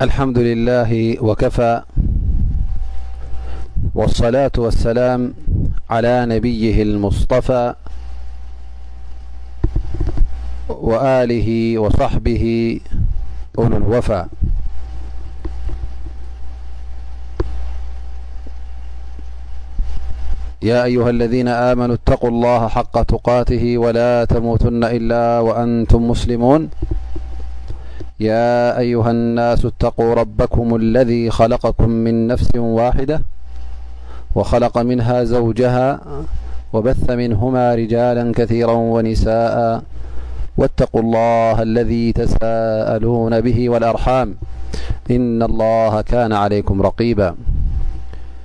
الحمد لله وكفى والصلاة والسلام على نبيه المصطفى وآله وصحبه ألو الوفا يا أيها الذين آمنوا اتقوا الله حق تقاته ولا تموتن إلا وأنتم مسلمون يا أيها الناس اتقوا ربكم الذي خلقكم من نفس واحدة وخلق منها زوجها وبث منهما رجالا كثيرا ونساءا واتقوا الله الذي تساءلون به والأرحام إن الله كان عليكم رقيبايا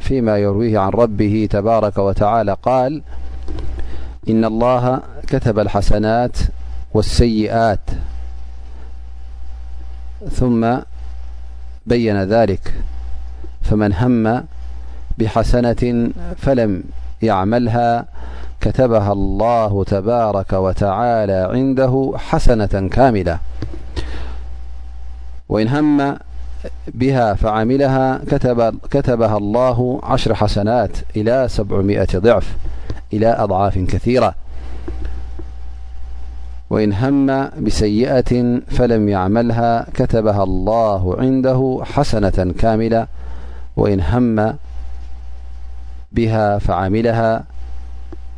فيما يرويه عن ربه تبارك وتعالىقال إن الله كتب الحسنات والسيئات ثم بين ذلك فمن هم بحسنة فلم يعملها كتبها الله تبارك وتعالى عنده حسنة كاملة وإن هم بها فعملها كتبها الله حسنات إلى ضعف إلى أضعاف كثيرة وإن هم بسيئة فلم يعملها كتبها الله عنده حسنة كاملة وإن هم بها فعملها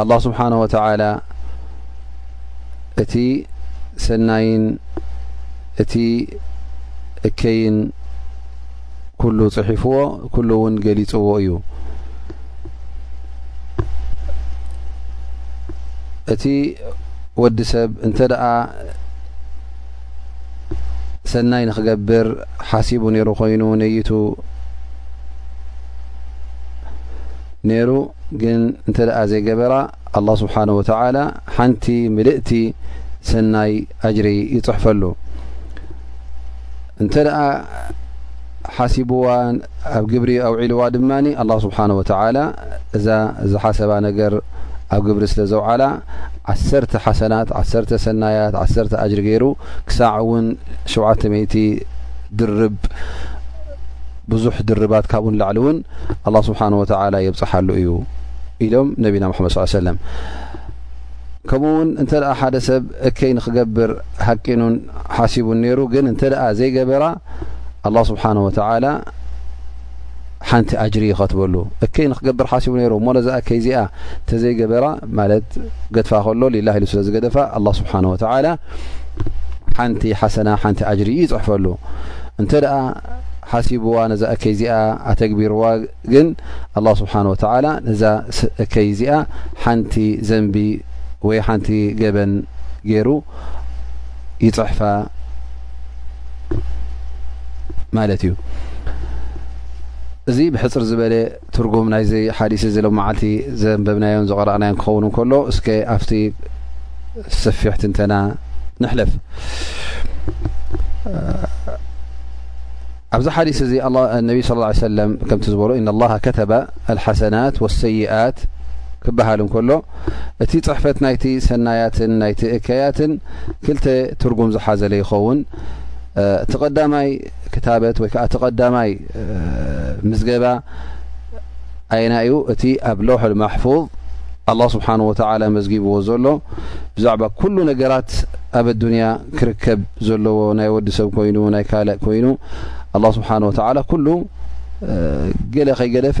ኣላህ ስብሓነሁ ወተዓላ እቲ ሰናይን እቲ እከይን ኩሉ ፅሒፍዎ ኩሉ እውን ገሊፅዎ እዩ እቲ ወዲ ሰብ እንተ ደኣ ሰናይ ንክገብር ሓሲቡ ነይሩ ኮይኑ ነይቱ ነይሩ ግን እንተ ዘይገበራ ኣላህ ስብሓነሁ ወተዓላ ሓንቲ ምልእቲ ሰናይ ኣጅሪ ይፅሕፈሉ። እንተ ሓሲብዋ ኣብ ግብሪ ኣውዒልዋ ድማ ኣላህ ስብሓነሁ ወተዓላ እዛ ዝሓሰባ ነገር ኣብ ግብሪ ስለ ዘውዓላ ዓሰርተ ሓሰናት ዓሰርተ ሰናያት ዓሰርተ ኣጅሪ ገይሩ ክሳዕ እውን ሸውዓተ ሚእቲ ድርብ ብዙሕ ድርባት ካብኡ ንላዕሊ እውን ኣላ ስብሓን ወተዓላ የብፅሓሉ እዩ ኢሎም ነቢና ሙሓመድ ስ ሰለም ከምኡ ውን እንተ ሓደ ሰብ እከይ ንክገብር ሃቂኑን ሓሲቡን ነይሩ ግን እንተ ዘይገበራ ኣላ ስብሓን ወተዓላ ሓንቲ ኣጅሪ ይኸትበሉ እከይ ንክገብር ሓሲቡ ነይሩ እሞ ነዛ እከይ እዚኣ እተዘይገበራ ማለት ገድፋ ከሎ ሊላ ኢሉ ስለ ዝገደፋ ኣላ ስብሓን ወተዓላ ሓንቲ ሓሰና ሓንቲ ኣጅሪ እዩ ይጽሕፈሉ እንተ ደኣ ሓሲብዋ ነዛ እከይ እዚኣ ኣተግቢርዋ ግን ኣላህ ስብሓን ወተዓላ ነዛ እከይ እዚኣ ሓንቲ ዘንቢ ወይ ሓንቲ ገበን ገይሩ ይጽሕፋ ማለት እዩ እዚ ብሕፅር ዝበለ ትርጉም ናይዚ ሓዲስ እዚ ሎማዓልቲ ዘንበብናዮን ዝቐረእናዮን ክኸውን እንከሎ እስከ ኣብቲ ሰፊሕ ትንተና ንሕለፍ ኣብዚ ሓዲስ እዚ ነቢ ስ ሰለም ከምቲ ዝበሎ ኢና ላ ከተበ ኣልሓሰናት ወሰይኣት ክበሃል እንከሎ እቲ ፅሕፈት ናይቲ ሰናያትን ናይቲ እከያትን ክልተ ትርጉም ዝሓዘለ ይኸውን እቲ ቀዳማይ ክታበት ወይ ከዓ እቲ ቀዳማይ ምዝገባ ኣየና እዩ እቲ ኣብ ለውሐል ማሕፉዝ ኣላ ስብሓን ወተላ መዝጊብዎ ዘሎ ብዛዕባ ኩሉ ነገራት ኣብ ኣዱንያ ክርከብ ዘለዎ ናይ ወዲ ሰብ ኮይኑ ናይ ካልእ ኮይኑ ኣላ ስብሓን ወተላ ኩሉ ገለ ከይገደፈ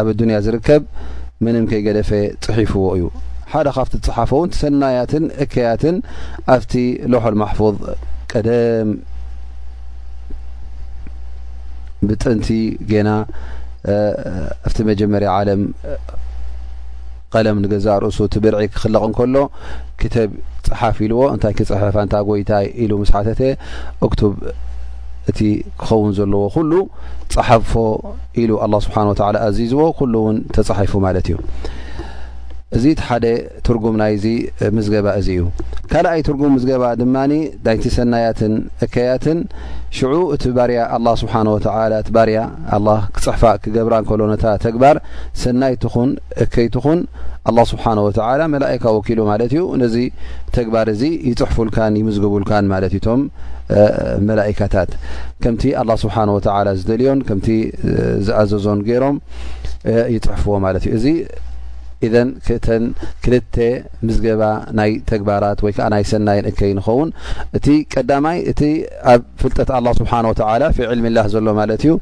ኣብ ኣዱንያ ዝርከብ ምንም ከይገደፈ ጽሒፍዎ እዩ። ሓደ ካብቲ ዝጸሓፈውን ሰናያትን እከያትን ኣብቲ ሎሖል ማሕፉዝ ቀደም ብጥንቲ ጌና ኣብቲ መጀመርያ ዓለም ቐለም ንገዛእ ርእሱ እቲ ብርዒ ክኽለቕ እንከሎ ክተብ ጽሓፍ ኢልዎ እንታይ ክጽሕፍ ኣንታ ጎይታይ ኢሉ ምስ ሓተተ እክቱብ እቲ ክኸውን ዘለዎ ኩሉ ጸሓፎ ኢሉ ኣላ ስብሓን ወተላ ኣዚዝዎ ኩሉ እውን ተጻሒፉ ማለት እዩ እዚ እቲ ሓደ ትርጉም ናይዚ ምዝገባ እዚ እዩ ካልኣይ ትርጉም ምዝገባ ድማ ናይቲ ሰናያትን እከያትን ሽዑ እቲ ባርያ ኣላ ስብሓን ወተላ እቲ ባርያ ኣላ ክፅሕፋ ክገብራ እንከሎ ነታ ተግባር ሰናይ ትኹን እከይ ትኹን ኣላህ ስብሓነ ወተዓላ መላኢካ ወኪሉ ማለት እዩ ነዚ ተግባር እዚ ይፅሕፉልካን ይምዝግቡልካን ማለት እዩ እቶም መላኢካታት ከምቲ ኣላህ ስብሓነ ወተዓላ ዝደልዮን ከምቲ ዝኣዘዞን ገይሮም ይፅሕፍዎ ማለት እዩ እዚ ኢዘን ክእተን ክልተ ምዝገባ ናይ ተግባራት ወይ ከዓ ናይ ሰናይን እከይ ንኸውን እቲ ቀዳማይ እቲ ኣብ ፍልጠት ኣላ ስብሓን ወተላ ፊ ዕልሚላህ ዘሎ ማለት እዩ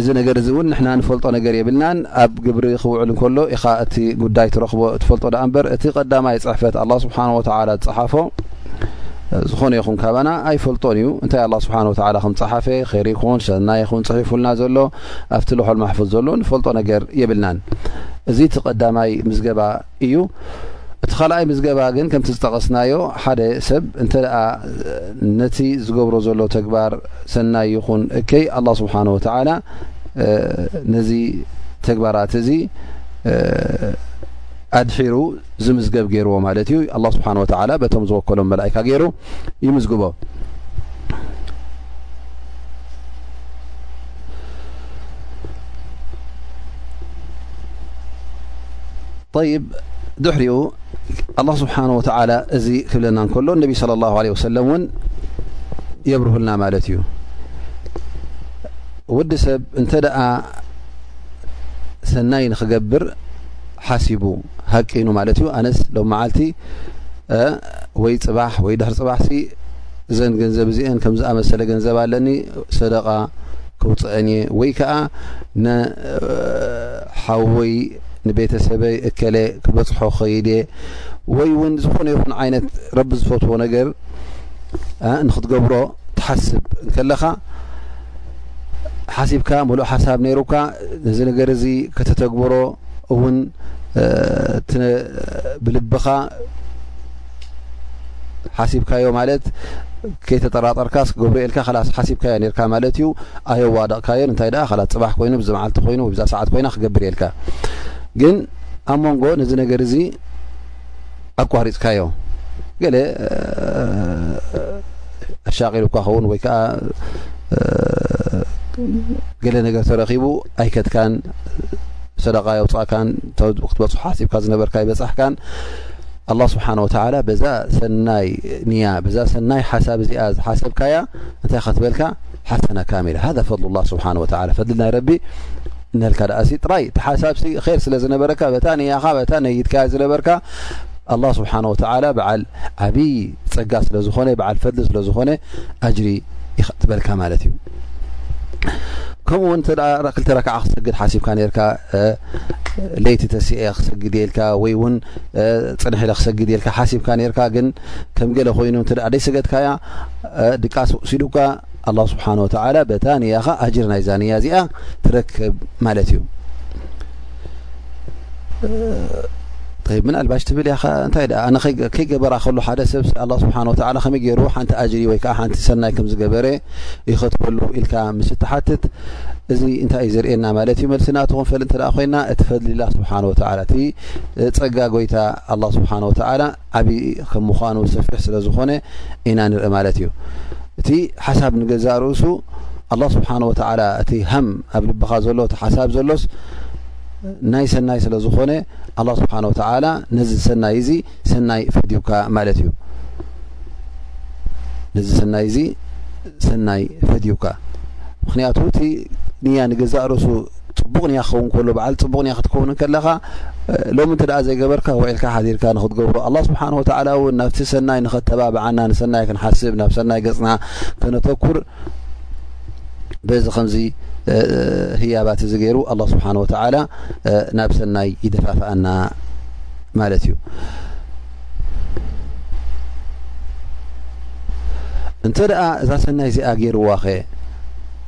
እዚ ነገር እዚ እውን ንሕና ንፈልጦ ነገር የብልናን ኣብ ግብሪ ክውዕል እንከሎ ኢኻ እቲ ጉዳይ ትረኽቦ እትፈልጦ ዳኣ እምበር እቲ ቀዳማይ ፅሕፈት ኣላ ስብሓን ወተላ ዝፀሓፎ ዝኾነ ይኹን ካባና ኣይፈልጦን እዩ እንታይ ኣላ ስብሓን ወተላ ከም ፀሓፈ ኸይር ይኹን ሰናይ ይኹን ፅሒፉልና ዘሎ ኣብቲ ሎሖል ማሕፉዝ ዘሎ ንፈልጦ ነገር የብልናን። እዚ እቲ ቀዳማይ ምዝገባ እዩ። እቲ ካልኣይ ምዝገባ ግን ከምቲ ዝጠቐስናዮ ሓደ ሰብ እንተ ነቲ ዝገብሮ ዘሎ ተግባር ሰናይ ይኹን እከይ ኣላ ስብሓን ወተዓላ ነዚ ተግባራት እዚ ኣድሒሩ ዝምዝገብ ገይርዎ ማለት እዩ ኣላ ስብሓን ወተዓላ በቶም ዝወከሎም መላእካ ገይሩ ይምዝግቦ። طይብ ድሕሪኡ ኣላ ስብሓን ወተላ እዚ ክብለና እንከሎ ነቢ ስለ ላ ለ ወሰለም እውን የብርህልና ማለት እዩ ወዲ ሰብ እንተ ደኣ ሰናይ ንክገብር ሓሲቡ ሃቂኑ ማለት እዩ ኣነስ ሎም መዓልቲ ወይ ፅባሕ ወይ ድሕር ፅባሕ ሲ እዘን ገንዘብ እዚአን ከም ዝኣመሰለ ገንዘብ ኣለኒ ሰደቃ ክውፅዐን እየ ወይ ከዓ ንሓወይ ንቤተሰበይ እከለ ክበፅሖ ክኸይድ እየ ወይ እውን ዝኾነ ይኹን ዓይነት ረቢ ዝፈትዎ ነገር ንክትገብሮ ትሓስብ እንከለኻ ሓሲብካ ሙሉእ ሓሳብ ነይሩካ ነዚ ነገር እዚ ከተተግብሮ እውን ብልብኻ ሓሲብካዮ ማለት ከይተጠራጠርካስ ገብርኤልካ ላስ ሓሲብካዮ ርካ ማለት እዩ ኣየዋደቕካዮ እንታይ ኣ ላ ፅባሕ ኮይኑ ብዝመዓልቲ ኮይኑ ወብዛ ሰዓት ኮይና ክገብር የልካ ግን ኣብ መንጎ ነዚ ነገር እዚ ኣቋሪፅካዮ ገለ ኣሻቂል እኳ ኸውን ወይከዓ ገለ ነገር ተረኪቡ ኣይከድካን ሰደቃ ኣይውፃእካን ክትበፅሖ ሓሲብካ ዝነበርካ ይበፃሕካን ኣላ ስብሓን ወተላ በዛ ሰናይ ንያ በዛ ሰናይ ሓሳብ እዚኣ ዝሓሰብካያ እንታይ ከትበልካ ሓሰና ካሚላ ሃ ፈሉ ላ ስብሓ ወላ ፈድሊ ናይ ረቢ እነልካ ደኣሲ ጥራይ እቲ ሓሳብሲ ር ስለ ዝነበረካ በታ ንያኻ በታ ነይድካያ ዝነበርካ ኣላ ስብሓን ወተዓላ በዓል ዓብዪ ፀጋ ስለ ዝኾነ በዓል ፈድሊ ስለ ዝኾነ ኣጅሪ ይበልካ ማለት እዩ ከምኡ ውን እተ ክልተ ረክዓ ክሰግድ ሓሲብካ ነርካ ለይቲ ተስኤ ክሰግድ የልካ ወይ ውን ፅንሒ ኢለ ክሰግድ የልካ ሓሲብካ ነርካ ግን ከም ገለ ኮይኑ እተ ደይሰገድካያ ድቃስ ውእሲዱካ ኣላ ስብሓን ወተላ በታ ንያኻ ኣጅር ናይዛ ንያ እዚኣ ትረክብ ማለት እዩ ምናልባሽ ትብል ያኻ እንታይ ኣ ከይገበራ ከሉ ሓደ ሰብ ኣ ስብሓ ወ ከመይ ገይሩ ሓንቲ ኣጅሪ ወይ ከዓ ሓንቲ ሰናይ ከም ዝገበረ ይኸትበሉ ኢልካ ምስ ተሓትት እዚ እንታይ እዩ ዘርእየና ማለት እዩ መልሲ ናት ክንፈል እተ ኮይና እቲ ፈድልላ ስብሓ ወ እቲ ፀጋ ጎይታ ኣ ስብሓ ወተላ ዓቢ ከም ምዃኑ ሰፊሕ ስለ ዝኾነ ኢና ንርኢ ማለት እዩ እቲ ሓሳብ ንገዛእ ርእሱ ኣላ ስብሓን ወተዓላ እቲ ሃም ኣብ ልብኻ ዘሎ እቲ ሓሳብ ዘሎስ ናይ ሰናይ ስለ ዝኾነ ኣላ ስብሓን ወተዓላ ነዚ ሰናይ እዚ ሰናይ ፈዲዩካ ማለት እዩ ነዚ ሰናይ እዚ ሰናይ ፈዲዩካ ምክንያቱ እቲ ንያ ንገዛእ ርእሱ ፅቡቕ ንያ ክኸውን ከሎ በዓል ፅቡቕ ንያ ክትከውን ከለኻ ሎሚ እንተ ዘይገበርካ ውዒልካ ሓዲርካ ንክትገብሮ ኣላ ስብሓን ወተዓላ እውን ናብቲ ሰናይ ንኸተባብዓና ንሰናይ ክንሓስብ ናብ ሰናይ ገፅና ከነተኩር በዚ ከምዚ ህያባት እዚ ገይሩ ኣላ ስብሓን ወተዓላ ናብ ሰናይ ይደፋፍኣና ማለት እዩ እንተ ደኣ እዛ ሰናይ እዚኣ ገይርዋ ኸ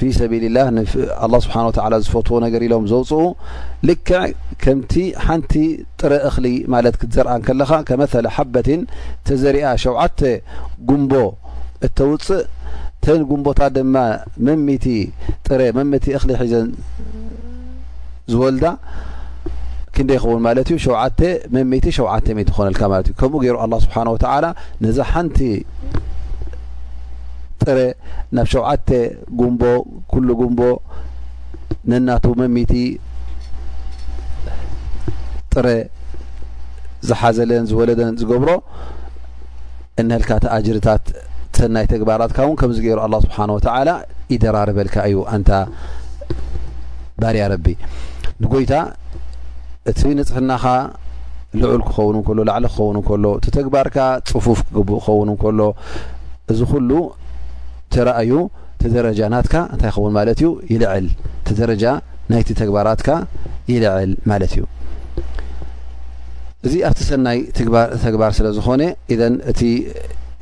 ፊ ሰቢልላህ ንኣላህ ስብሓን ወተዓላ ዝፈትዎ ነገር ኢሎም ዘውፅኡ ልክዕ ከምቲ ሓንቲ ጥረ እኽሊ ማለት ክትዘርኣ ከለኻ ከመተለ ሓበትን ተዘሪኣ ሸውዓተ ጉንቦ እተውፅእ ተን ጉንቦታት ድማ መሚቲ ጥረ መምቲ እኽሊ ሒዘን ዝወልዳ ክንደ ይኸውን ማለት እዩ ሸውዓተ መሚቲ ሸውዓተ ሚት ይኾነልካ ማለት እዩ ከምኡ ገይሩ ኣላ ስብሓን ወተዓላ ነዛ ሓንቲ ጥረ ናብ ሸውዓተ ጉንቦ ኩሉ ጉንቦ ነናቱ መሚቲ ጥረ ዝሓዘለን ዝወለደን ዝገብሮ እንሀልካ ተኣጅርታት ሰናይ ተግባራትካ እውን ከምዚ ገይሩ ኣላ ስብሓን ወተዓላ ይደራርበልካ እዩ ኣንታ ባርያ ረቢ ንጎይታ እቲ ንጽህናኻ ልዑል ክኸውን ከሎ ላዕሊ ክኸውን ከሎ እቲ ተግባርካ ፅፉፍ ክግብእ ክኸውን ከሎ እዚ ኩሉ ተረኣዩ እቲ ደረጃ ናትካ እንታይ ይኸውን ማለት እዩ ይልዕል እቲ ደረጃ ናይቲ ተግባራትካ ይልዕል ማለት እዩ እዚ ኣብቲ ሰናይ ተግባር ስለ ዝኾነ ኢዘን እቲ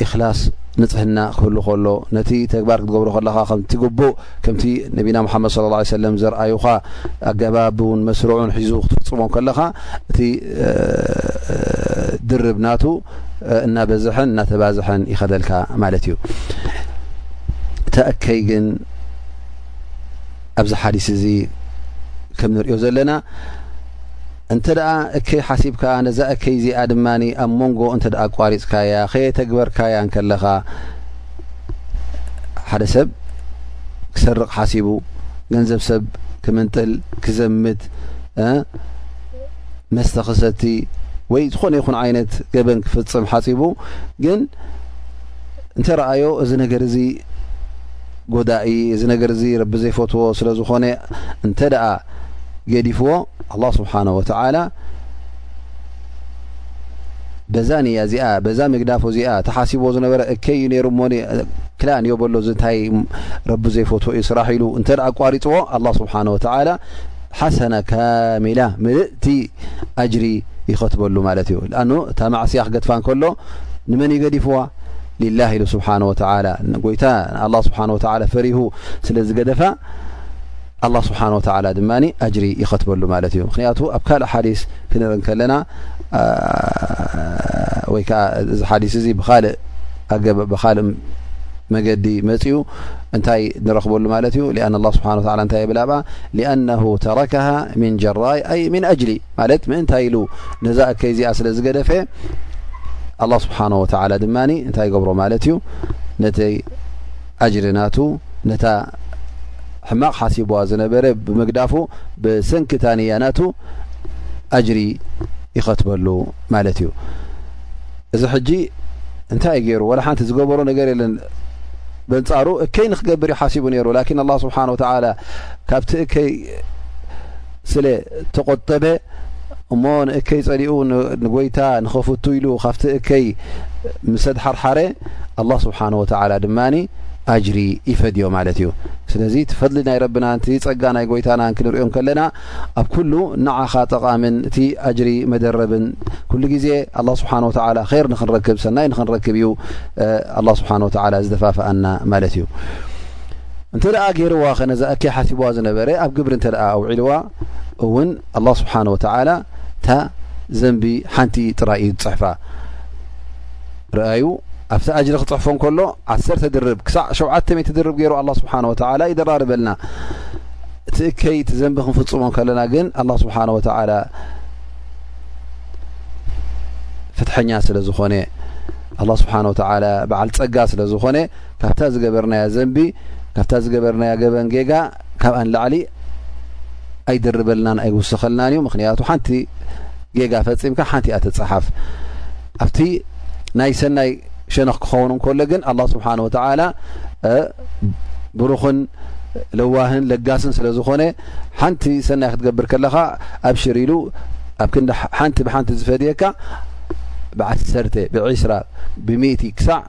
እክላስ ንፅህና ክህሉ ከሎ ነቲ ተግባር ክትገብሮ ከለካ ከምቲ ግቡእ ከምቲ ነቢና ሙሓመድ ለ ላ ሰለም ዘርኣዩኻ ኣገባብን መስርዑን ሒዙ ክትፍፅሞም ከለኻ እቲ ድርብ ናቱ እናበዝሐን እናተባዝሐን ይኸደልካ ማለት እዩ ተእከይ ግን ኣብዚ ሓዲስ እዚ ከም ንሪኦ ዘለና እንተ ደኣ እከይ ሓሲብካ ነዛ እከይ እዚኣ ድማ ኣብ መንጎ እንተ ኣቋሪፅካያ ከየተግበርካያ እንከለኻ ሓደ ሰብ ክሰርቕ ሓሲቡ ገንዘብ ሰብ ክምንጥል ክዘምት መስተ ክሰቲ ወይ ዝኾነ ይኹን ዓይነት ገበን ክፍፅም ሓፂቡ ግን እንተ ረኣዮ እዚ ነገር እዚ ጎዳኢ እዚ ነገር እዚ ረቢ ዘይፈትዎ ስለ ዝኾነ እንተ ደኣ ገዲፍዎ ኣላ ስብሓን ወተዓላ በዛ ንያ እዚኣ በዛ ምግዳፎ እዚኣ ተሓሲቦ ዝነበረ እከይ እዩ ነይሩ እሞኒ ክላእ ንዮ በሎ እዚ እንታይ ረቢ ዘይፈትዎ እዩ ስራሕ ኢሉ እንተ ኣቋሪፅዎ ኣላ ስብሓን ወተዓላ ሓሰና ካሚላ ምልእቲ ኣጅሪ ይኸትበሉ ማለት እዩ ኣኑ እታ ማዕስያ ክገድፋ ከሎ ንመን ይገዲፍዋ ሊላ ኢሉ ስብሓን ወተላ ጎይታ ንኣላ ስብሓን ወተላ ፈሪሁ ስለ ዝገደፋ ኣላህ ስብሓነሁ ወተዓላ ድማ ኣጅሪ ይኸትበሉ ማለት እዩ። ምክንያቱ ኣብ ካልእ ሓዲስ ክንርኢ እንከለና ወይ ከዓ እዚ ሓዲስ እዚ ብካልእ መገዲ መፅኡ እንታይ ንረክበሉ ማለት እዩ ሊኣን ላ ስብሓ ላ እንታይ የብላ ብኣ ሊኣነሁ ተረከሃ ምን ጀራይ ኣይ ምን ኣጅሊ ማለት ምእንታይ ኢሉ ነዛ እከይ እዚኣ ስለ ዝገደፈ ኣላ ስብሓን ወተዓላ ድማ እንታይ ይገብሮ ማለት እዩ ነተይ ኣጅሪ ናቱ ነታ ሕማቅ ሓሲቡዋ ዝነበረ ብምግዳፉ ብሰንኪ እታ ንያ ናቱ ኣጅሪ ይኸትበሉ ማለት እዩ እዚ ሕጂ እንታይ እዩ ገይሩ ወላ ሓንቲ ዝገበሮ ነገር የለን በንጻሩ እከይ ንክገብር ይሓሲቡ ነይሩ ላኪን ኣላ ስብሓን ወተላ ካብቲ እከይ ስለ ተቆጠበ እሞ ንእከይ ጸሊኡ ንጎይታ ንኸፍቱ ኢሉ ካብቲ እከይ ምሰ ድሓርሓረ ኣላ ስብሓን ወተላ ድማ ኣጅሪ ይፈድዮ ማለት እዩ ስለዚ እቲ ፈድሊ ናይ ረብና ን ጸጋ ናይ ጎይታና ክንሪኦ ከለና ኣብ ኩሉ ንዓኻ ጠቓምን እቲ ኣጅሪ መደረብን ኩሉ ግዜ ኣላ ስብሓን ወተላ ር ንክንረክብ ሰናይ ንክንረክብ እዩ ኣላ ስብሓን ወተላ ዝደፋፍኣና ማለት እዩ እንተደኣ ገይርዋኸ ነዛ እከይ ሓሲብዋ ዝነበረ ኣብ ግብሪ እንተደኣ ኣውዒልዋ እውን ኣላ ስብሓን ወተዓላ እታ ዘንቢ ሓንቲ ጥራይ እዩ ዝፅሕፋ ርኣዩ ኣብቲ ኣጅሪ ክፅሕፎ ከሎ ዓሰርተ ድርብ ክሳዕ ሸውዓተ ሚእቲ ድርብ ገይሩ ኣላ ስብሓን ወተዓላ ይደራርበልና እቲ እከይ እቲ ዘንቢ ክንፍፅሞ ከለና ግን ኣላ ስብሓን ወተዓላ ፍትሐኛ ስለ ዝኾነ ኣላ ስብሓን ወተዓላ በዓል ፀጋ ስለ ዝኾነ ካብታ ዝገበርናያ ዘንቢ ካብታ ዝገበርናያ ገበን ጌጋ ካብኣ ንላዕሊ ኣይድርበልናን ኣይውስኸልናን እዩ ምክንያቱ ሓንቲ ጌጋ ፈፂምካ ሓንቲ እያ ትፀሓፍ ኣብቲ ናይ ሰናይ ሸነኽ ክኸውን እንከሎ ግን ኣላ ስብሓን ወተዓላ ብሩኽን ለዋህን ለጋስን ስለ ዝኾነ ሓንቲ ሰናይ ክትገብር ከለኻ ኣብ ሽር ኢሉ ኣብ ክንዲ ሓንቲ ብሓንቲ ዝፈድየካ ብዓሰርተ ብዒስራ ብምእቲ ክሳዕ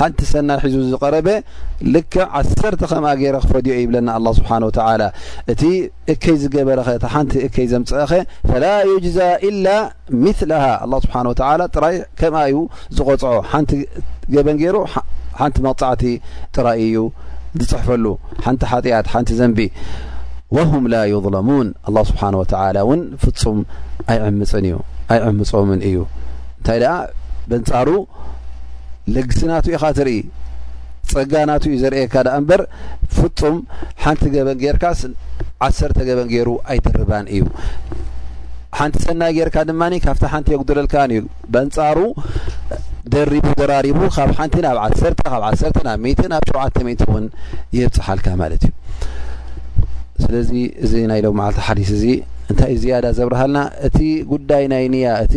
ሓንቲ ሰናይ ሒዙ ዝቐረበ ልክዕ ዓሰርተ ከምኣ ገይረ ክፈድዮ ይብለና ኣላ ስብሓን ወተዓላ እቲ እከይ ዝገበረኸ እቲ ሓንቲ እከይ ዘምፀእኸ ፈላ ዩጅዛ ኢላ ምትላሃ ኣላ ስብሓን ወተዓላ ጥራይ ከምኣ እዩ ዝቆፅዖ ሓንቲ ገበን ገይሩ ሓንቲ መቕፃዕቲ ጥራይ እዩ ዝፅሕፈሉ ሓንቲ ሓጢኣት ሓንቲ ዘንቢ ወሁም ላ ዩظለሙን ኣላ ስብሓን ወተዓላ እውን ፍፁም ኣይዕምፅን እዩ ኣይዕምፆምን እዩ እንታይ ደኣ በንፃሩ ልግሲ ናቱ ኢኻ ትርኢ ጸጋ ናቱ እዩ ዘርእየካ ደኣ እምበር ፍጹም ሓንቲ ገበን ጌርካስ ዓሰርተ ገበን ገይሩ ኣይድርባን እዩ ሓንቲ ሰናይ ጌርካ ድማ ካብቲ ሓንቲ የጉድለልካን እዩ በንጻሩ ደሪቡ ደራሪቡ ካብ ሓንቲ ናብ ዓሰርተ ካብ ዓሰርተ ናብ ሚእቲ ናብ ሸውዓተ ሚእቲ እውን የብፅሓልካ ማለት እዩ ስለዚ እዚ ናይ ሎም መዓልቲ ሓዲስ እዚ እንታይ ዝያዳ ዘብርሃልና እቲ ጉዳይ ናይ ንያ እቲ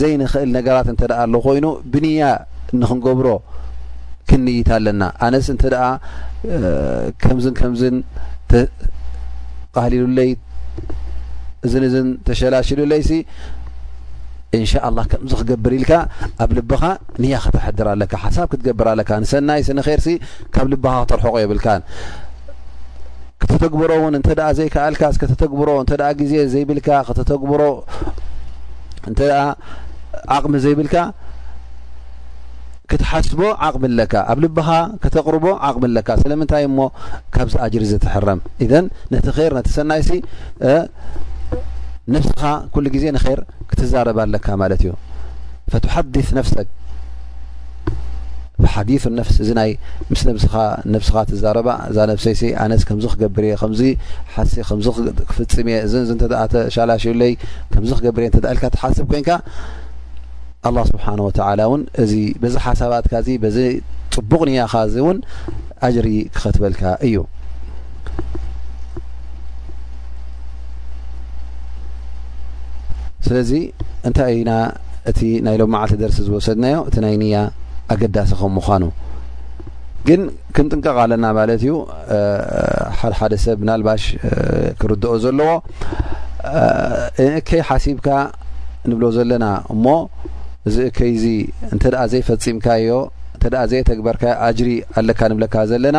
ዘይንኽእል ነገራት እንተ ኣሎ ኮይኑ ብንያ ንክንገብሮ ክንይት ኣለና ኣነስ እንተ ከምዝን ከምዝን ተቃህሊሉለይ እዝን እዝን ተሸላሽሉለይ ሲ እንሻ ላ ከምዚ ክገብር ኢልካ ኣብ ልብኻ ንያ ከተሕድር ኣለካ ሓሳብ ክትገብር ኣለካ ንሰናይ ስንኼርሲ ካብ ልብኻ ክተርሕቆ የብልካን ክተተግብሮ ውን እንተ ዘይከኣልካስ ከተተግብሮ እተ ግዜ ዘይብልካ ከተተግብሮ እተ ዓቕሚ ዘይብልካ ክትሓስቦ ዓቕሚ ኣለካ ኣብ ልብኻ ከተቕርቦ ዓቕሚ ኣለካ ስለምንታይ እሞ ካብዚ ኣጅሪ ዘትሕረም እዘን ነቲ ር ነቲ ሰናይሲ ነፍስኻ ኩሉ ግዜ ንር ክትዛረብ ኣለካ ማለት እዩ ፈትሓዲስ ነፍሰ ሓዲፍ ነፍስ እዚ ናይ ምስ ነብስኻ ነብስኻ ትዛረባ እዛ ነብሰይሲ ኣነስ ከምዚ ክገብር እየ ከምዚ ሓሲ ከምዚ ክፍፅም እየ እዚ እዚ እንተኣ ተሻላሽለይ ከምዚ ክገብር እየ እንተልካ ትሓስብ ኮንካ ኣላ ስብሓን ወተዓላ እውን እዚ በዚ ሓሳባትካ እዚ በዚ ፅቡቕ ንያኻ እዚ እውን ኣጅሪ ክኸትበልካ እዩ ስለዚ እንታይ ኢና እቲ ናይ ሎም መዓልቲ ደርሲ ዝወሰድናዮ እቲ ናይ ንያ ኣገዳሲ ከም ምዃኑ ግን ክንጥንቀቕ ኣለና ማለት እዩ ሓደ ሓደ ሰብ ምናልባሽ ክርድኦ ዘለዎ እከይ ሓሲብካ ንብሎ ዘለና እሞ እዚ እከይ እዚ እንተ ዘይፈፂምካዮ እተ ዘየተግበርካዮ ኣጅሪ ኣለካ ንብለካ ዘለና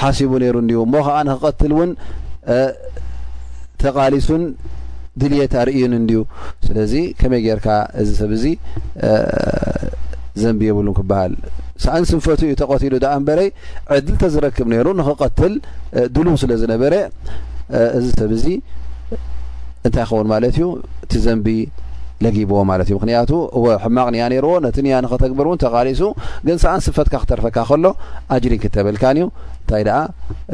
ሓሲቡ ነይሩ እንዲሁ እሞ ከዓ ንክቐትል እውን ተቓሊሱን ድልት ኣርእዩን እንዲዩ ስለዚ ከመይ ጌርካ እዚ ሰብ እዚ ዘንቢ የብሉን ክበሃል ሳእን ስንፈቱ እዩ ተቐትሉ ዳኣ እንበረይ ዕድል ተዝረክብ ነይሩ ንክቐትል ድሉው ስለ ዝነበረ እዚ ሰብ እዚ እንታይ ይኸውን ማለት እዩ እቲ ዘንቢ ለጊብዎ ማለት እዩ ምክንያቱ እወ ሕማቕ ንያ ነይርዎ ነቲ ንያ ንኸተግብር እውን ተቓሊሱ ግን ሰኣን ስፈትካ ክተርፈካ ከሎ ኣጅሪን ክተበልካን እዩ እንታይ ደኣ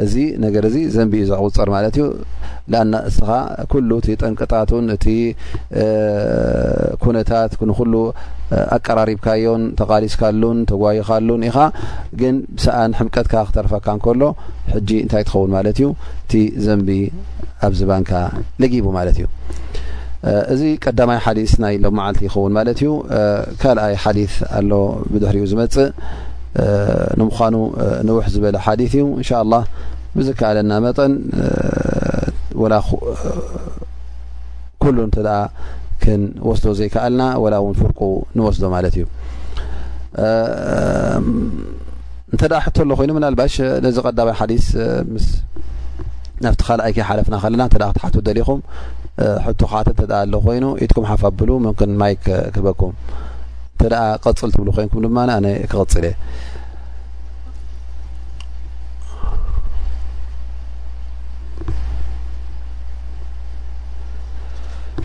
እዚ ነገር እዚ ዘንቢ እዩ ዘቁፅር ማለት እዩ ዳና እስኻ ኩሉ እቲ ጠንቅጣቱን እቲ ኩነታት ንኩሉ ኣቀራሪብካዮን ተቓሊስካሉን ተጓይኻሉን ኢኻ ግን ብሰኣን ሕምቀትካ ክተርፈካ እንከሎ ሕጂ እንታይ ትኸውን ማለት እዩ እቲ ዘንቢ ኣብዚ ባንካ ለጊቡ ማለት እዩ እዚ ቀዳማይ ሓዲስ ናይ ሎም መዓልቲ ይኸውን ማለት እዩ ካልኣይ ሓዲስ ኣሎ ብድሕሪኡ ዝመፅእ ንምዃኑ ንውሕ ዝበለ ሓዲስ እዩ እንሻ ላ ብዝከኣለና መጠን ወላ ኩሉ እንተ ክንወስዶ ዘይከኣልና ወላ እውን ፍርቁ ንወስዶ ማለት እዩ እንተ ደኣ ሕቶ ኣሎ ኮይኑ ምናልባሽ ነዚ ቀዳማይ ሓዲስ ምስ ናብቲ ካልኣይ ከይሓለፍና ከለና እንተ ክትሓቱ ደሊኹም ሕቶ ካዓት እንተ ኣሎ ኮይኑ ኢትኩም ሓፍ ኣብሉ ምክን ማይ ክበኩም እንተ ቀፅል ትብሉ ኮይንኩም ድማ ኣነ ክቕፅል እየ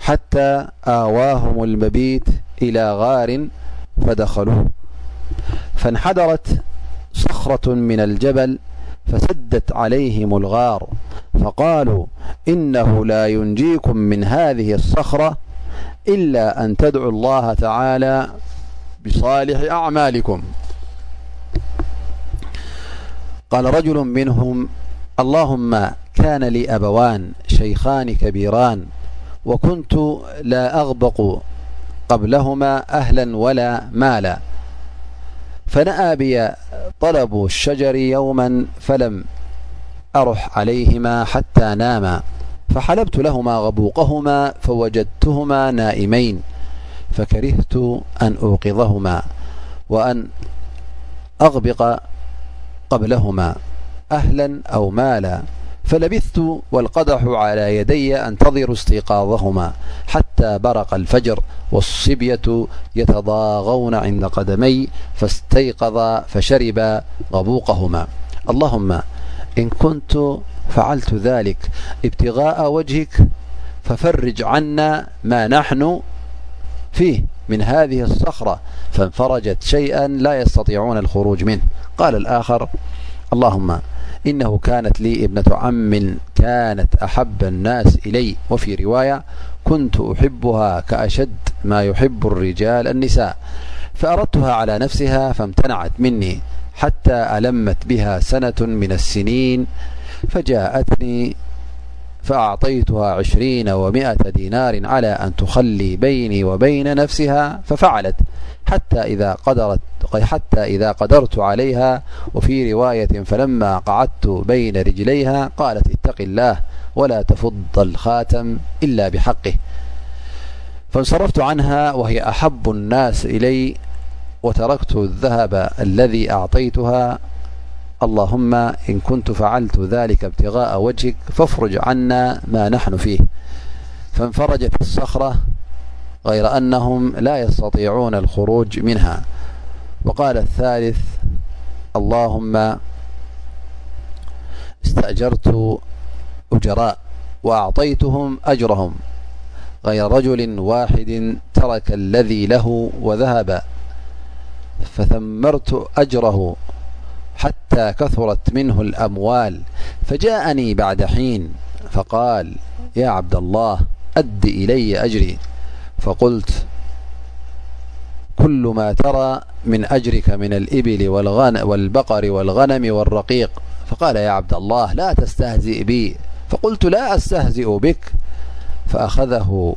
حتى آواهم المبيت إلى غار فدخلوه فانحذرت صخرة من الجبل فسدت عليهم الغار فقالوا إنه لا ينجيكم من هذه الصخرة إلا أن تدعوا الله تعالى بصالح أعمالكم قال رجل منهم اللهم كان لي أبوان شيخان كبيران وكنت لا أغبق قبلهما أهلا ولا مالا فنبي طلب الشجر يوما فلم أرح عليهما حتى ناما فحلبت لهما غبوقهما فوجدتهما نائمين فكرهت أن أوقظهما وأن أغبق قبلهما أهلا أو مالا فلبثت والقدح على يدي أنتظر استيقاظهما حتى برق الفجر والصبية يتضاغون عند قدمي فاستيقظ فشرب غبوقهما اللهم إن كنت فعلت ذلك ابتغاء وجهك ففرج عنا ما نحن فيه من هذه الصخرة فانفرجت شيئا لا يستطيعون الخروج منهقالالآخر إنه كانت لي ابنة عم كانت أحب الناس إلي وفي رواية كنت أحبها كأشد ما يحب الرجال النساء فأردتها على نفسها فامتنعت مني حتى ألمت بها سنة من السنين فجاءتني فأعطيتها دينار على أن تخلي بيني وبين نفسها ففعلت حتى إذا قدرت عليها وفي رواية فلما قعدت بين رجليها قالت اتقي الله ولا تفضل خاتم إلا بحقه فانصرفت عنها وهي أحب الناس إلي وتركت الذهب الذي أعطيتها اللهم إن كنت فعلت ذلك ابتغاء وجهك فافرج عنا ما نحن فيه فانفرجت الصخرة غير أنهم لا يستطيعون الخروج منها وقال الثالث اللهم استأجرت أجراء وأعطيتهم أجرهم غير رجل واحد ترك الذي له وذهبا فثمرت أجره حتى كثرت منه الأموال فجاءني بعد حين فقال يا عبد الله أد إلي أجري فقلت كل ما ترى من أجرك من الإبل والبقر والغنم والرقيق فقال يا عبد الله لا تستهزئ بي فقلت لا أستهزئ بك فأخذه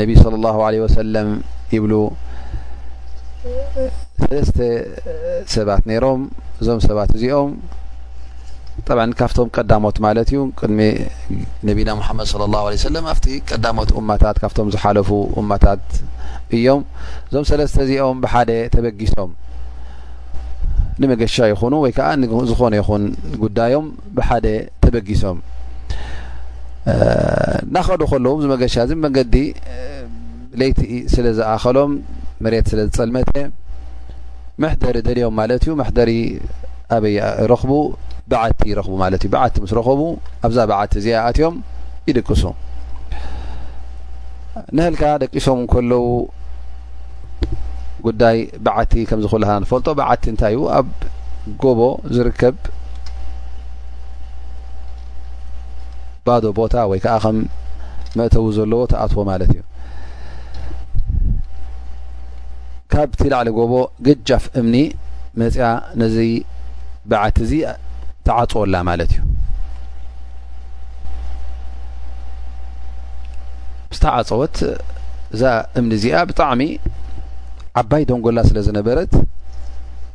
ነቢ صለ ላሁ ለ ወሰለም ይብሉ ሰለስተ ሰባት ነይሮም እዞም ሰባት እዚኦም ጠብ ካብቶም ቀዳሞት ማለት እዩ ቅድሚ ነቢና ሙሓመድ ለ ላሁ ለ ሰለም ኣብቲ ቀዳሞት እማታት ካብቶም ዝሓለፉ እማታት እዮም እዞም ሰለስተ እዚኦም ብሓደ ተበጊሶም ንመገሻ ይኹኑ ወይ ከዓ ዝኾነ ይኹን ጉዳዮም ብሓደ ተበጊሶም እናኸዱ ከለዉ እዚ መገሻ እዚ መንገዲ ለይቲ ስለ ዝኣኸሎም መሬት ስለ ዝፀልመተ መሕደሪ ደልዮም ማለት እዩ መሕደሪ ኣበይ ረኽቡ በዓቲ ይረኽቡ ማለት እዩ በዓቲ ምስ ረኸቡ ኣብዛ በዓቲ እዚኣ ኣትዮም ይድቅሱ ንህልካ ደቂሶም ከለዉ ጉዳይ በዓቲ ከምዚ ኩላህና ንፈልጦ በዓቲ እንታይ እዩ ኣብ ጎቦ ዝርከብ ባዶ ቦታ ወይ ከዓ ከም መእተዊ ዘለዎ ተኣትዎ ማለት እዩ ካብቲ ላዕሊ ጎቦ ገጃፍ እምኒ መፅያ ነዚ በዓቲ እዚ ተዓፅወላ ማለት እዩ ዝተዓፀወት እዛ እምኒ እዚኣ ብጣዕሚ ዓባይ ደንጎላ ስለ ዝነበረት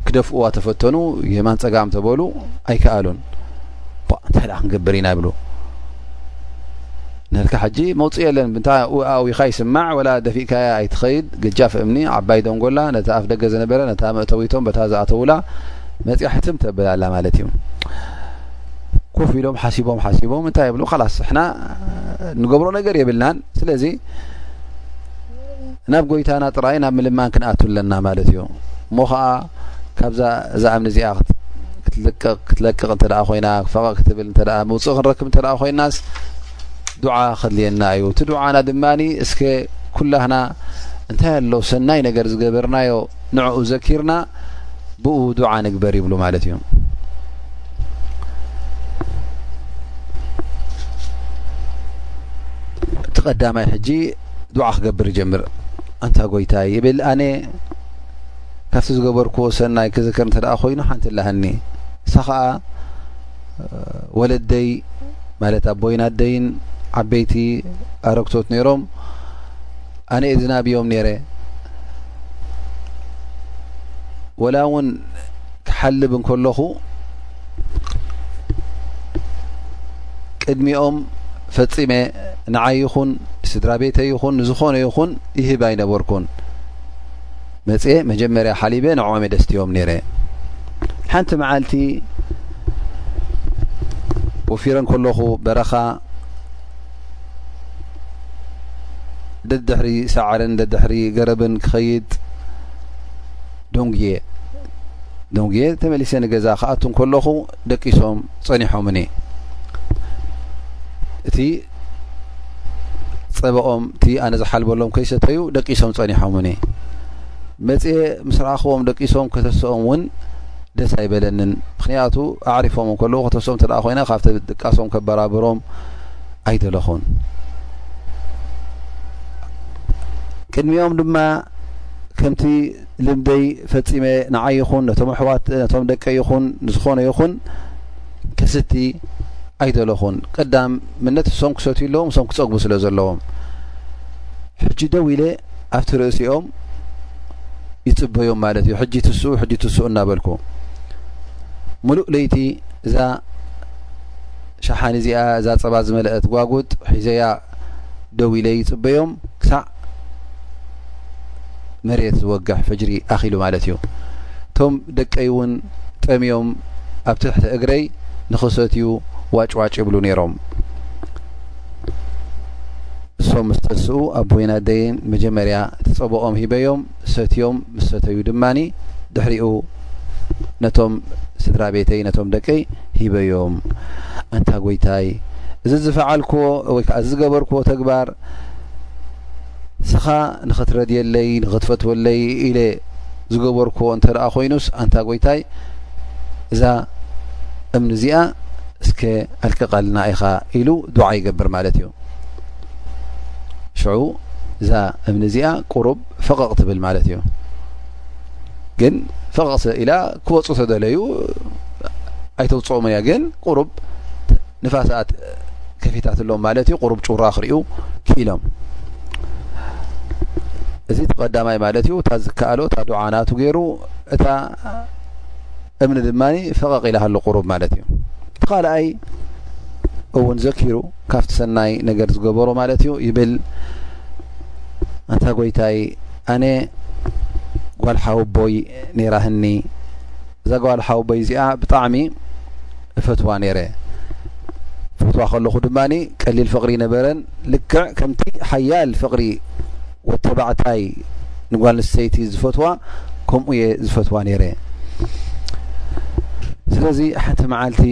ክደፍእዋ ተፈተኑ የማን ፀጋም ተበሉ ኣይከኣሉን እንታይ ደኣ ክንገብር ኢና ይብሉ ንልካ ሕጂ መውፅ የለን ብንታ ኣዊካ ይስማዕ ወላ ደፊእካያ ኣይትኸይድ ገጃፍ እምኒ ዓባይ ደንጎላ ነቲ ኣፍ ደገ ዝነበረ ነታ መእተዊቶም በታ ዝኣተውላ መፅያሕትም ተብላላ ማለት እዩ ኮፍ ኢሎም ሓሲቦም ሓሲቦም እንታይ ይብሉ ላስ ሕና ንገብሮ ነገር የብልናን ስለዚ ናብ ጎይታና ጥራይ ናብ ምልማን ክንኣቱ ኣለና ማለት እዩ እሞ ከዓ ካብዛ እዛ እምኒ እዚኣ ክትልቅቕ ክትለቅቕ እንተ ኮይና ፈቐ ክትብል እተ ምውፅእ ክንረክብ እተ ኮይናስ ዱዓ ከድልየና እዩ እቲ ዱዓና ድማ እስከ ኩላህና እንታይ ኣሎ ሰናይ ነገር ዝገበርናዮ ንዕኡ ዘኪርና ብኡ ዱዓ ንግበር ይብሉ ማለት እዩ እቲ ቀዳማይ ሕጂ ዱዓ ክገብር ይጀምር ኣንታ ጎይታይ ይብል ኣነ ካብቲ ዝገበርክዎ ሰናይ ክዝክር እንተ ኮይኑ ሓንቲ ላሃኒ እሳ ከዓ ወለደይ ማለት ኣቦይን ኣደይን ዓበይቲ ኣረግቶት ነይሮም ኣነ እየ ዝናብዮም ነይረ ወላ እውን ክሓልብ እንከለኹ ቅድሚኦም ፈፂመ ንዓይ ይኹን ስድራ ቤተ ይኹን ንዝኾነ ይኹን ይህብ ኣይነበርኩን መፅ መጀመርያ ሓሊበ ንዕኦም የደስትዮም ነይረ ሓንቲ መዓልቲ ወፊረ ከለኹ በረኻ ደድሕሪ ሳዕርን ደድሕሪ ገረብን ክኸይድ ዶንጉየ ዶንጉየ ተመሊሰ ንገዛ ክኣቱ እንከለኹ ደቂሶም ጸኒሖምኒ እቲ ጸበኦም እቲ ኣነ ዝሓልበሎም ከይሰተዩ ደቂሶም ጸኒሖምኒ መጽኤ ምስ ረኣኽዎም ደቂሶም ከተሰኦም እውን ደስ ኣይበለንን ምክንያቱ ኣዕሪፎም ከለዉ ከተሶም እተ ኮይነ ካብቲ ድቃሶም ከበራብሮም ኣይደለኹን ቅድሚኦም ድማ ከምቲ ልምደይ ፈፂመ ንዓይ ይኹን ነቶም ኣሕዋት ነቶም ደቀ ይኹን ንዝኾነ ይኹን ክስቲ ኣይደለኹን ቀዳም ምነት እሶም ክሰትዩ ኣለዎም እሶም ክፀግቡ ስለ ዘለዎም ሕጂ ደው ኢለ ኣብቲ ርእሲኦም ይፅበዮም ማለት እዩ ሕጂ ትስኡ ሕጂ ትስኡ እናበልኩ ሙሉእ ለይቲ እዛ ሸሓኒ እዚኣ እዛ ፀባ ዝመለአት ጓጉጥ ሒዘያ ደው ኢለ ይፅበዮም ክሳዕ መሬት ዝወግሕ ፈጅሪ ኣኪሉ ማለት እዩ እቶም ደቀይ እውን ጠምዮም ኣብ ትሕቲ እግረይ ንክሰትዩ ዋጭዋጭ ይብሉ ነይሮም እሶም ምስ ተስኡ ኣቦይን ኣደይን መጀመርያ እቲ ጸበኦም ሂበዮም ሰትዮም ምስ ሰተዩ ድማ ድሕሪኡ ነቶም ስድራ ቤተይ ነቶም ደቀይ ሂበዮም ኣንታ ጎይታይ እዚ ዝፈዓልክዎ ወይ ከዓ ዝገበርክዎ ተግባር ንስኻ ንኽትረድየለይ ንኽትፈትወለይ ኢለ ዝገበርክዎ እንተ ደኣ ኮይኑስ ኣንታ ጎይታይ እዛ እምኒ እዚኣ እስከ ኣልቅቓልና ኢኻ ኢሉ ዱዓ ይገብር ማለት እዩ ሽዑ እዛ እምኒ እዚኣ ቁሩብ ፈቐቕ ትብል ማለት እዩ ግን ፈቐቕ ኢላ ክወፁ ተደለዩ ኣይተውፅኦም እያ ግን ቁሩብ ንፋሳት ከፊታትሎም ማለት እዩ ቁሩብ ጩራ ክሪኡ ክኢሎም እዚ እቲ ቀዳማይ ማለት እዩ እታ ዝከኣሎ እታ ዱዓ ናቱ ገይሩ እታ እምኒ ድማ ፈቐቕ ኢላሃሉ ቁሩብ ማለት እዩ እቲ ካልኣይ እውን ዘኪሩ ካብቲ ሰናይ ነገር ዝገበሮ ማለት እዩ ይብል ኣንታ ጎይታይ ኣነ ጓልሓውቦይ ነይራህኒ እዛ ጓል ሓውቦይ እዚኣ ብጣዕሚ እፈትዋ ነይረ ፈትዋ ከለኹ ድማ ቀሊል ፍቕሪ ነበረን ልክዕ ከምቲ ሓያል ፍቕሪ ወተባዕታይ ንጓል ንስተይቲ ዝፈትዋ ከምኡ እየ ዝፈትዋ ነይረ ስለዚ ሓንቲ መዓልቲ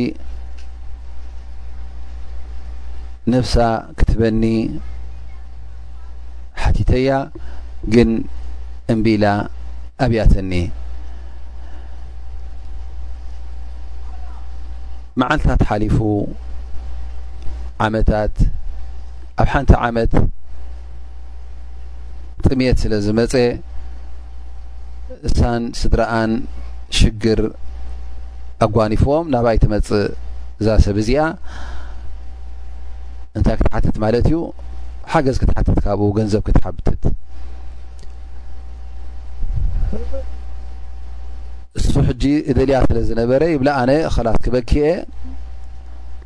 ነፍሳ ክትበኒ ሓቲተያ ግን እምቢ ኢላ ኣብያተኒ መዓልታት ሓሊፉ ዓመታት ኣብ ሓንቲ ዓመት ጥምየት ስለ ዝመፀ እሳን ስድራኣን ሽግር ኣጓኒፍዎም ናብይ ትመፅእ እዛ ሰብ እዚኣ እንታይ ክትሓትት ማለት እዩ ሓገዝ ክትሓትት ካብኡ ገንዘብ ክትሓብትት እሱ ሕጂ እደልያ ስለ ዝነበረ ይብላ ኣነ ኸላስ ክበኪየ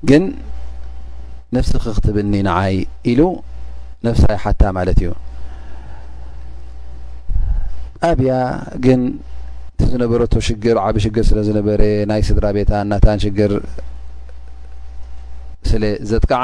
ግን ነፍሲ ክክትብኒ ንዓይ ኢሉ ነፍሳ ይሓታ ማለት እዩ ኣብያ ግን እቲ ዝነበረቶ ሽግር ዓብ ሽግር ስለ ዝነበረ ናይ ስድራ ቤታ እናታን ሽግር ስለ ዘጥቃዓ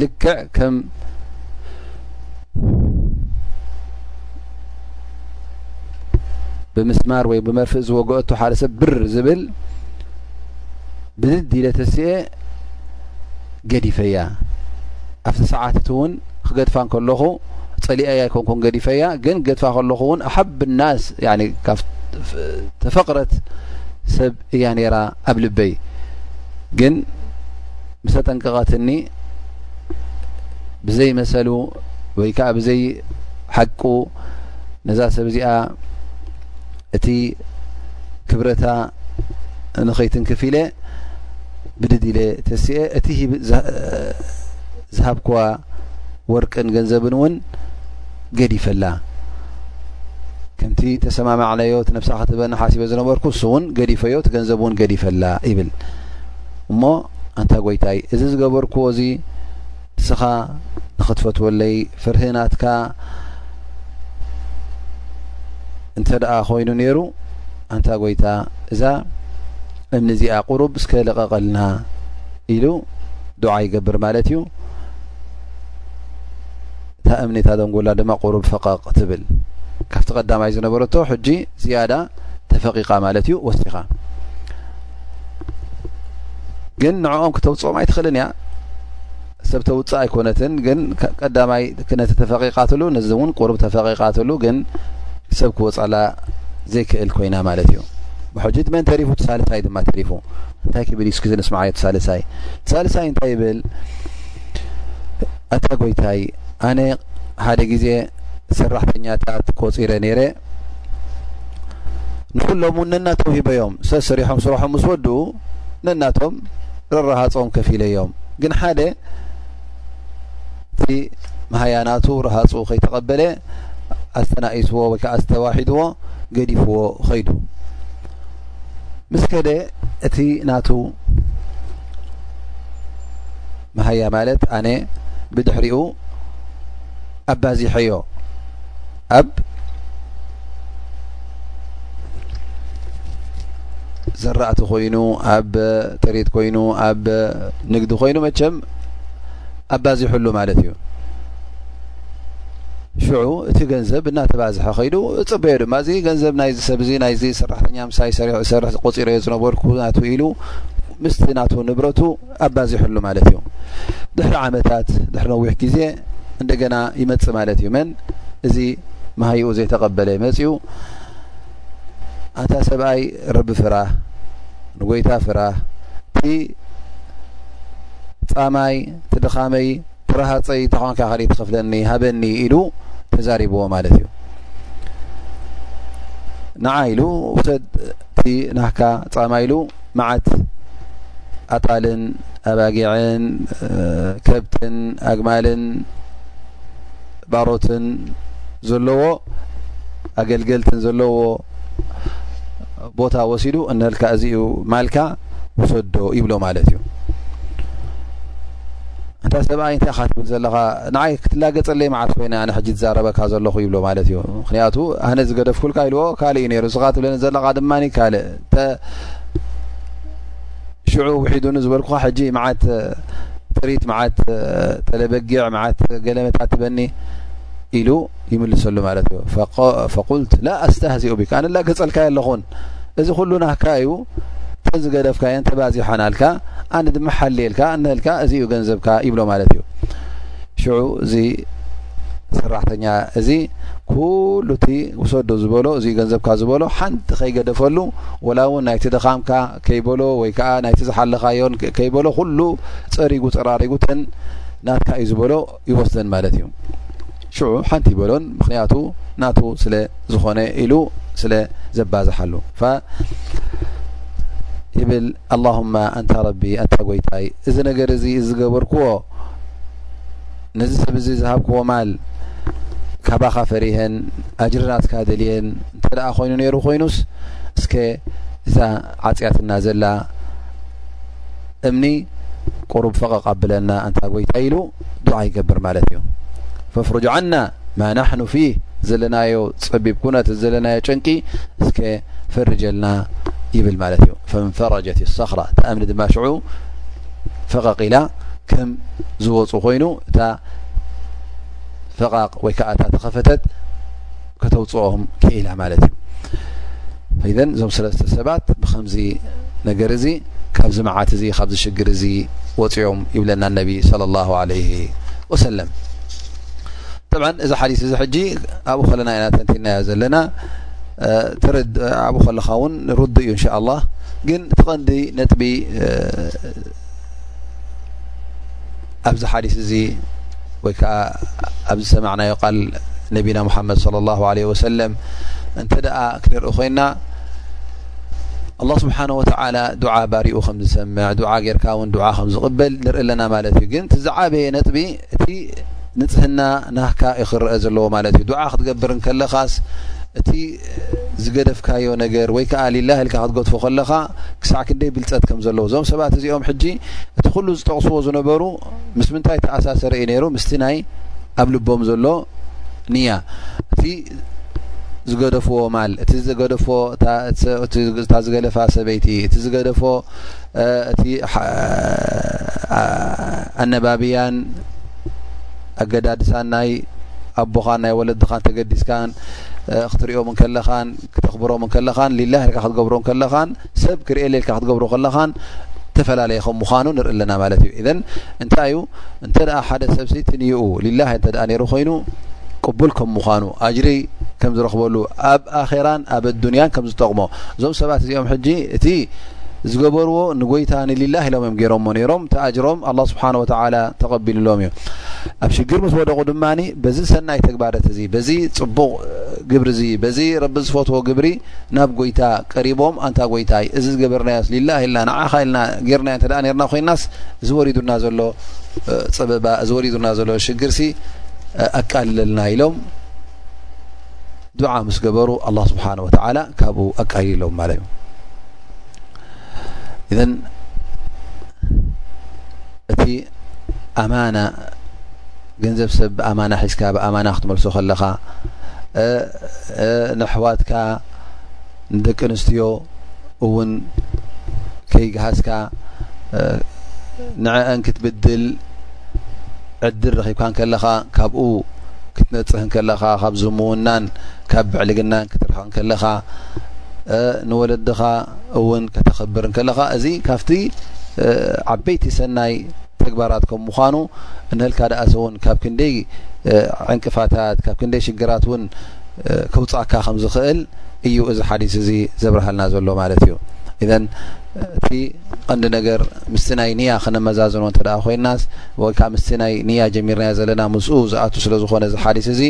ልክዕ ከም ብምስማር ወይ ብመርፍእ ዝወገኦቶ ሓደ ሰብ ብር ዝብል ብድድ ኢለ ተስኤ ገዲፈያ ኣብቲ ሰዓት እቲ እውን ክገድፋ ከለኹ ፀሊኣያ ኣይኮንኩን ገዲፈያ ግን ገድፋ ከለኹ እውን ኣሓብ ናስ ተፈቅረት ሰብ እያ ነይራ ኣብ ልበይ ግን ምስ ኣጠንቀቐትኒ ብዘይ መሰሉ ወይ ከዓ ብዘይ ሓቁ ነዛ ሰብ እዚኣ እቲ ክብረታ ንኸይትንክፍ ኢለ ብድድ ኢለ ተስአ እቲ ዝሃብክዋ ወርቅን ገንዘብን እውን ገዲፈላ ከምቲ ተሰማማዕናዮ እቲ ነብሳ ክትበኒ ሓሲበ ዝነበርኩ እሱ እውን ገዲፈዮ እቲ ገንዘብ እውን ገዲፈላ ይብል እሞ ኣንታ ጎይታይ እዚ ዝገበርክዎ እዚ ንስኻ ንኽትፈትወለይ ፍርሂ ናትካ እንተ ደኣ ኮይኑ ነይሩ ኣንታ ጎይታ እዛ እምኒ እዚኣ ቁሩብ እስከ ልቐቐልና ኢሉ ዱዓ ይገብር ማለት እዩ እታ እምኒ እታ ደንጎላ ድማ ቁሩብ ፈቐቕ ትብል ካብቲ ቀዳማይ ዝነበረቶ ሕጂ ዝያዳ ተፈቂቃ ማለት እዩ ወሲኻ ግን ንዕኦም ክተውፅኦም ኣይትኽእልን እያ ሰብ ተውፅእ ኣይኮነትን ግን ቀዳማይ ነቲ ተፈቂቃትሉ ነዚ እውን ቁሩብ ተፈቂቃትሉ ግን ሰብ ክወፃላ ዘይክእል ኮይና ማለት እዩ ብሕጂ መን ተሪፉ ትሳልሳይ ድማ ተሪፉ እንታይ ክብል እዩ ስኪ ንስማዓዮ ትሳልሳይ ትሳልሳይ እንታይ ይብል ኣታ ጎይታይ ኣነ ሓደ ግዜ ሰራሕተኛታት ቆፂረ ነይረ ንኩሎም እውን ነናቶም ሂበዮም ሰሰሪሖም ስራሖም ምስ ወድኡ ነናቶም ረረሃፆም ከፍ ኢለዮም ግን ሓደ እቲ መሃያናቱ ረሃፁ ከይተቐበለ ኣስተናኢስዎ ወይ ከዓ ዝተዋሒድዎ ገዲፍዎ ኸይዱ ምስ ከደ እቲ ናቱ መሃያ ማለት ኣነ ብድሕሪኡ ኣባዚሐዮ ኣብ ዘራእቲ ኮይኑ ኣብ ጥሪት ኮይኑ ኣብ ንግዲ ኮይኑ መቸም ኣባዚሑሉ ማለት እዩ ሽዑ እቲ ገንዘብ እናተባዝሐ ከይዱ እፅበዮ ድማ እዚ ገንዘብ ናይ ሰብ እዚ ናይዚ ሰራሕተኛ ምሳይ ሰሪሕ ዝቆፂረዮ ዝነበርኩ ናቱ ኢሉ ምስቲ ናቱ ንብረቱ ኣባዚሑሉ ማለት እዩ ድሕሪ ዓመታት ድሕሪ ነዊሕ ግዜ እንደገና ይመጽእ ማለት እዩ መን እዚ መሃይኡ ዘይተቐበለ መጽኡ ኣታ ሰብኣይ ረቢ ፍራ ንጎይታ ፍራ እቲ ጻማይ እቲ ድኻመይ ትረሃጸይ እንተኾንካ ካልእ ትኸፍለኒ ሃበኒ ኢሉ ተዛሪብዎ ማለት እዩ ንዓ ኢሉ ውሰድ እቲ ናህካ ጻማ ኢሉ መዓት ኣጣልን ኣባጊዕን ከብትን ኣግማልን ባሮትን ዘለዎ ኣገልገልትን ዘለዎ ቦታ ወሲዱ እነልካ እዚዩ ማልካ ውሰዶ ይብሎ ማለት እዩ እንታ ሰብኣይ እንታይ ካ ትብል ዘለኻ ንዓይ ክትላገፀለይ መዓት ኮይነ ኣነ ሕጂ ትዛረበካ ዘለኹ ይብሎ ማለት እዩ ምክንያቱ ኣነ ዝገደፍኩልካ ኢልዎ ካልእ እዩ ነይሩ እስኻ ትብለኒ ዘለኻ ድማ ካልእ ሽዑ ውሒዱኒ ዝበልኩካ ሕጂ መዓት ጥሪት መዓት ተለበጊዕ መዓት ገለመታት ትበኒ ኢሉ ይምልሰሉ ማለት እዩ ፈቁልት ላ ኣስተህዚኡ ቢካ ኣነ ላገጸልካ ኣለኹን እዚ ኩሉ ናካ እዩ ተዝገደፍካየን ተባዚሖናልካ ኣነ ድማ ሓልየልካ ንህልካ እዚ እዩ ገንዘብካ ይብሎ ማለት እዩ ሽዑ እዚ ሰራሕተኛ እዚ ኩሉ እቲ ውሰዶ ዝበሎ እዚ ገንዘብካ ዝበሎ ሓንቲ ከይገደፈሉ ወላ እውን ናይቲ ድኻምካ ከይበሎ ወይ ከዓ ናይቲ ዝሓለኻዮን ከይበሎ ኩሉ ፀሪጉ ፀራሪጉ ተን ናትካ እዩ ዝበሎ ይወስደን ማለት እዩ ሽዑ ሓንቲ ይበሎን ምክንያቱ ናቱ ስለ ዝኮነ ኢሉ ስለ ዘባዝሓሉ ይብል ኣላሁማ ኣንታ ረቢ ኣንታ ጎይታይ እዚ ነገር እዚ ዝገበርክዎ ነዚ ሰብ እዚ ዝሃብክዎ ማል ካባኻ ፈሪሀን ኣጅርናትካ ደልየን እንተ ደኣ ኮይኑ ነይሩ ኮይኑስ እስከ እዛ ዓፅያትና ዘላ እምኒ ቁሩብ ፈቐቕ ኣብለና ኣንታ ጎይታ ኢሉ ዱዓ ይገብር ማለት እዩ ፈፍሩጅ ዓና ማ ናሕኑ ፊህ ዘለናዮ ፀቢብ ኩነት ዘለናዮ ጨንቂ እስከ ፈርጀልና ይብል ማለት እዩ ፈንፈረጀት ሰኽራ እታ እምኒ ድማ ሽዑ ፈቐቕ ኢላ ከም ዝወፁ ኮይኑ እታ ፈቓቕ ወይ ከዓ እታ ተኸፈተት ከተውፅኦም ክኢላ ማለት እዩ ኢዘን እዞም ሰለስተ ሰባት ብከምዚ ነገር እዚ ካብዚ መዓት እዚ ካብዚ ሽግር እዚ ወፅኦም ይብለና ነቢ ለ ላ ለ ወሰለም ጠብ እዚ ሓዲስ እዚ ሕጂ ኣብኡ ከለና ኢና ተንቲናዮ ዘለና ኣብኡ ከለካ እውን ርዱ እዩ እንሻ ላ ግን ትቐንዲ ነጥቢ ኣብዚ ሓዲስ እዚ ወይ ከዓ ኣብዚ ሰማዕናዮ ቃል ነቢና ሙሓመድ ለ ላሁ ለ ወሰለም እንተ ደኣ ክንርኢ ኮይና ኣላ ስብሓን ወተዓላ ዱዓ ባሪኡ ከም ዝሰምዕ ዱዓ ጌርካ እውን ዱዓ ከም ዝቕበል ንርኢ ኣለና ማለት እዩ ግን እቲ ዝዓበየ ነጥቢ እቲ ንፅህና ናህካ እዩ ክረአ ዘለዎ ማለት እዩ ዱዓ ክትገብር እንከለኻስ እቲ ዝገደፍካዮ ነገር ወይ ከኣ ሊላህ ኢልካ ክትገድፎ ከለኻ ክሳዕ ክንደይ ብልጸት ከም ዘለዎ እዞም ሰባት እዚኦም ሕጂ እቲ ኩሉ ዝጠቕስዎ ዝነበሩ ምስ ምንታይ ተኣሳሰረ እዩ ነይሩ ምስቲ ናይ ኣብ ልቦም ዘሎ ንያ እቲ ዝገደፍዎ ማል እቲ ዝገደፎ እታ ዝገለፋ ሰበይቲ እቲ ዝገደፎ እቲ ኣነባብያን ኣገዳድሳ ናይ ኣቦኻን ናይ ወለድኻን ተገዲስካን ክትሪኦም ከለኻን ክተኽብሮም ከለኻን ሊላህ ኢልካ ክትገብሮ ከለኻን ሰብ ክርኤለ ኢልካ ክትገብሮ ከለኻን ተፈላለየ ከም ምዃኑ ንርኢ ኣለና ማለት እዩ እዘን እንታይ እዩ እንተ ደኣ ሓደ ሰብሲ ትንይኡ ሊላህ እንተ ደኣ ነይሩ ኮይኑ ቅቡል ከም ምዃኑ ኣጅሪ ከም ዝረኽበሉ ኣብ ኣኼራን ኣብ ኣዱንያን ከም ዝጠቕሞ እዞም ሰባት እዚኦም ሕጂ እቲ ዝገበርዎ ንጎይታ ንሊላህ ኢሎም እዮም ገይሮሞ ነይሮም እቲ ኣጅሮም ኣላ ስብሓን ወተላ ተቐቢልሎም እዮም ኣብ ሽግር ምስ ወደቑ ድማ በዚ ሰናይ ተግባረት እዚ በዚ ፅቡቕ ግብሪ እዚ በዚ ረቢ ዝፈትዎ ግብሪ ናብ ጎይታ ቀሪቦም ኣንታ ጎይታ ዩ እዚ ዝገበርናዮስ ሊላ ኢልና ንዓኻ ኢልና ገርናዮ እተ ነርና ኮይናስ እዚ ወሪዱና ዘሎ ፀበባ እዚ ወሪዱና ዘሎ ሽግርሲ ኣቃልለልና ኢሎም ዱዓ ምስ ገበሩ ኣላህ ስብሓን ወተዓላ ካብኡ ኣቃሊሎም ማለት እዩ እዘን እቲ ኣማና ገንዘብ ሰብ ብኣማና ሒዝካ ብኣማና ክትመልሶ ከለኻ ንኣሕዋትካ ንደቂ ኣንስትዮ እውን ከይግሃስካ ንዐአን ክትብድል ዕድል ረኺብካ እንከለኻ ካብኡ ክትነፅህ እንከለኻ ካብ ዝምውናን ካብ ብዕልግናን ክትርሕቕ እንከለኻ ንወለድኻ እውን ከተኽብር እንከለኻ እዚ ካብቲ ዓበይቲ ሰናይ ተግባራት ከም ምዃኑ እንህልካ ደኣሰ እውን ካብ ክንደይ ዕንቅፋታት ካብ ክንደይ ሽግራት እውን ከውጻካ ከም ዝኽእል እዩ እዚ ሓዲስ እዚ ዘብርሃልና ዘሎ ማለት እዩ ኢዘን እቲ ቀንዲ ነገር ምስቲ ናይ ንያ ክነመዛዝኖ እንተ ደኣ ኮይናስ ወይ ከዓ ምስቲ ናይ ንያ ጀሚርናዮ ዘለና ምስኡ ዝኣቱ ስለ ዝኾነ እዚ ሓዲስ እዚ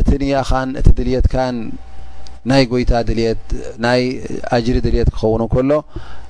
እቲ ንያኻን እቲ ድልየትካን ናይ ጎይታ ድልየት ናይ ኣጅሪ ድልየት ክኸውን ከሎ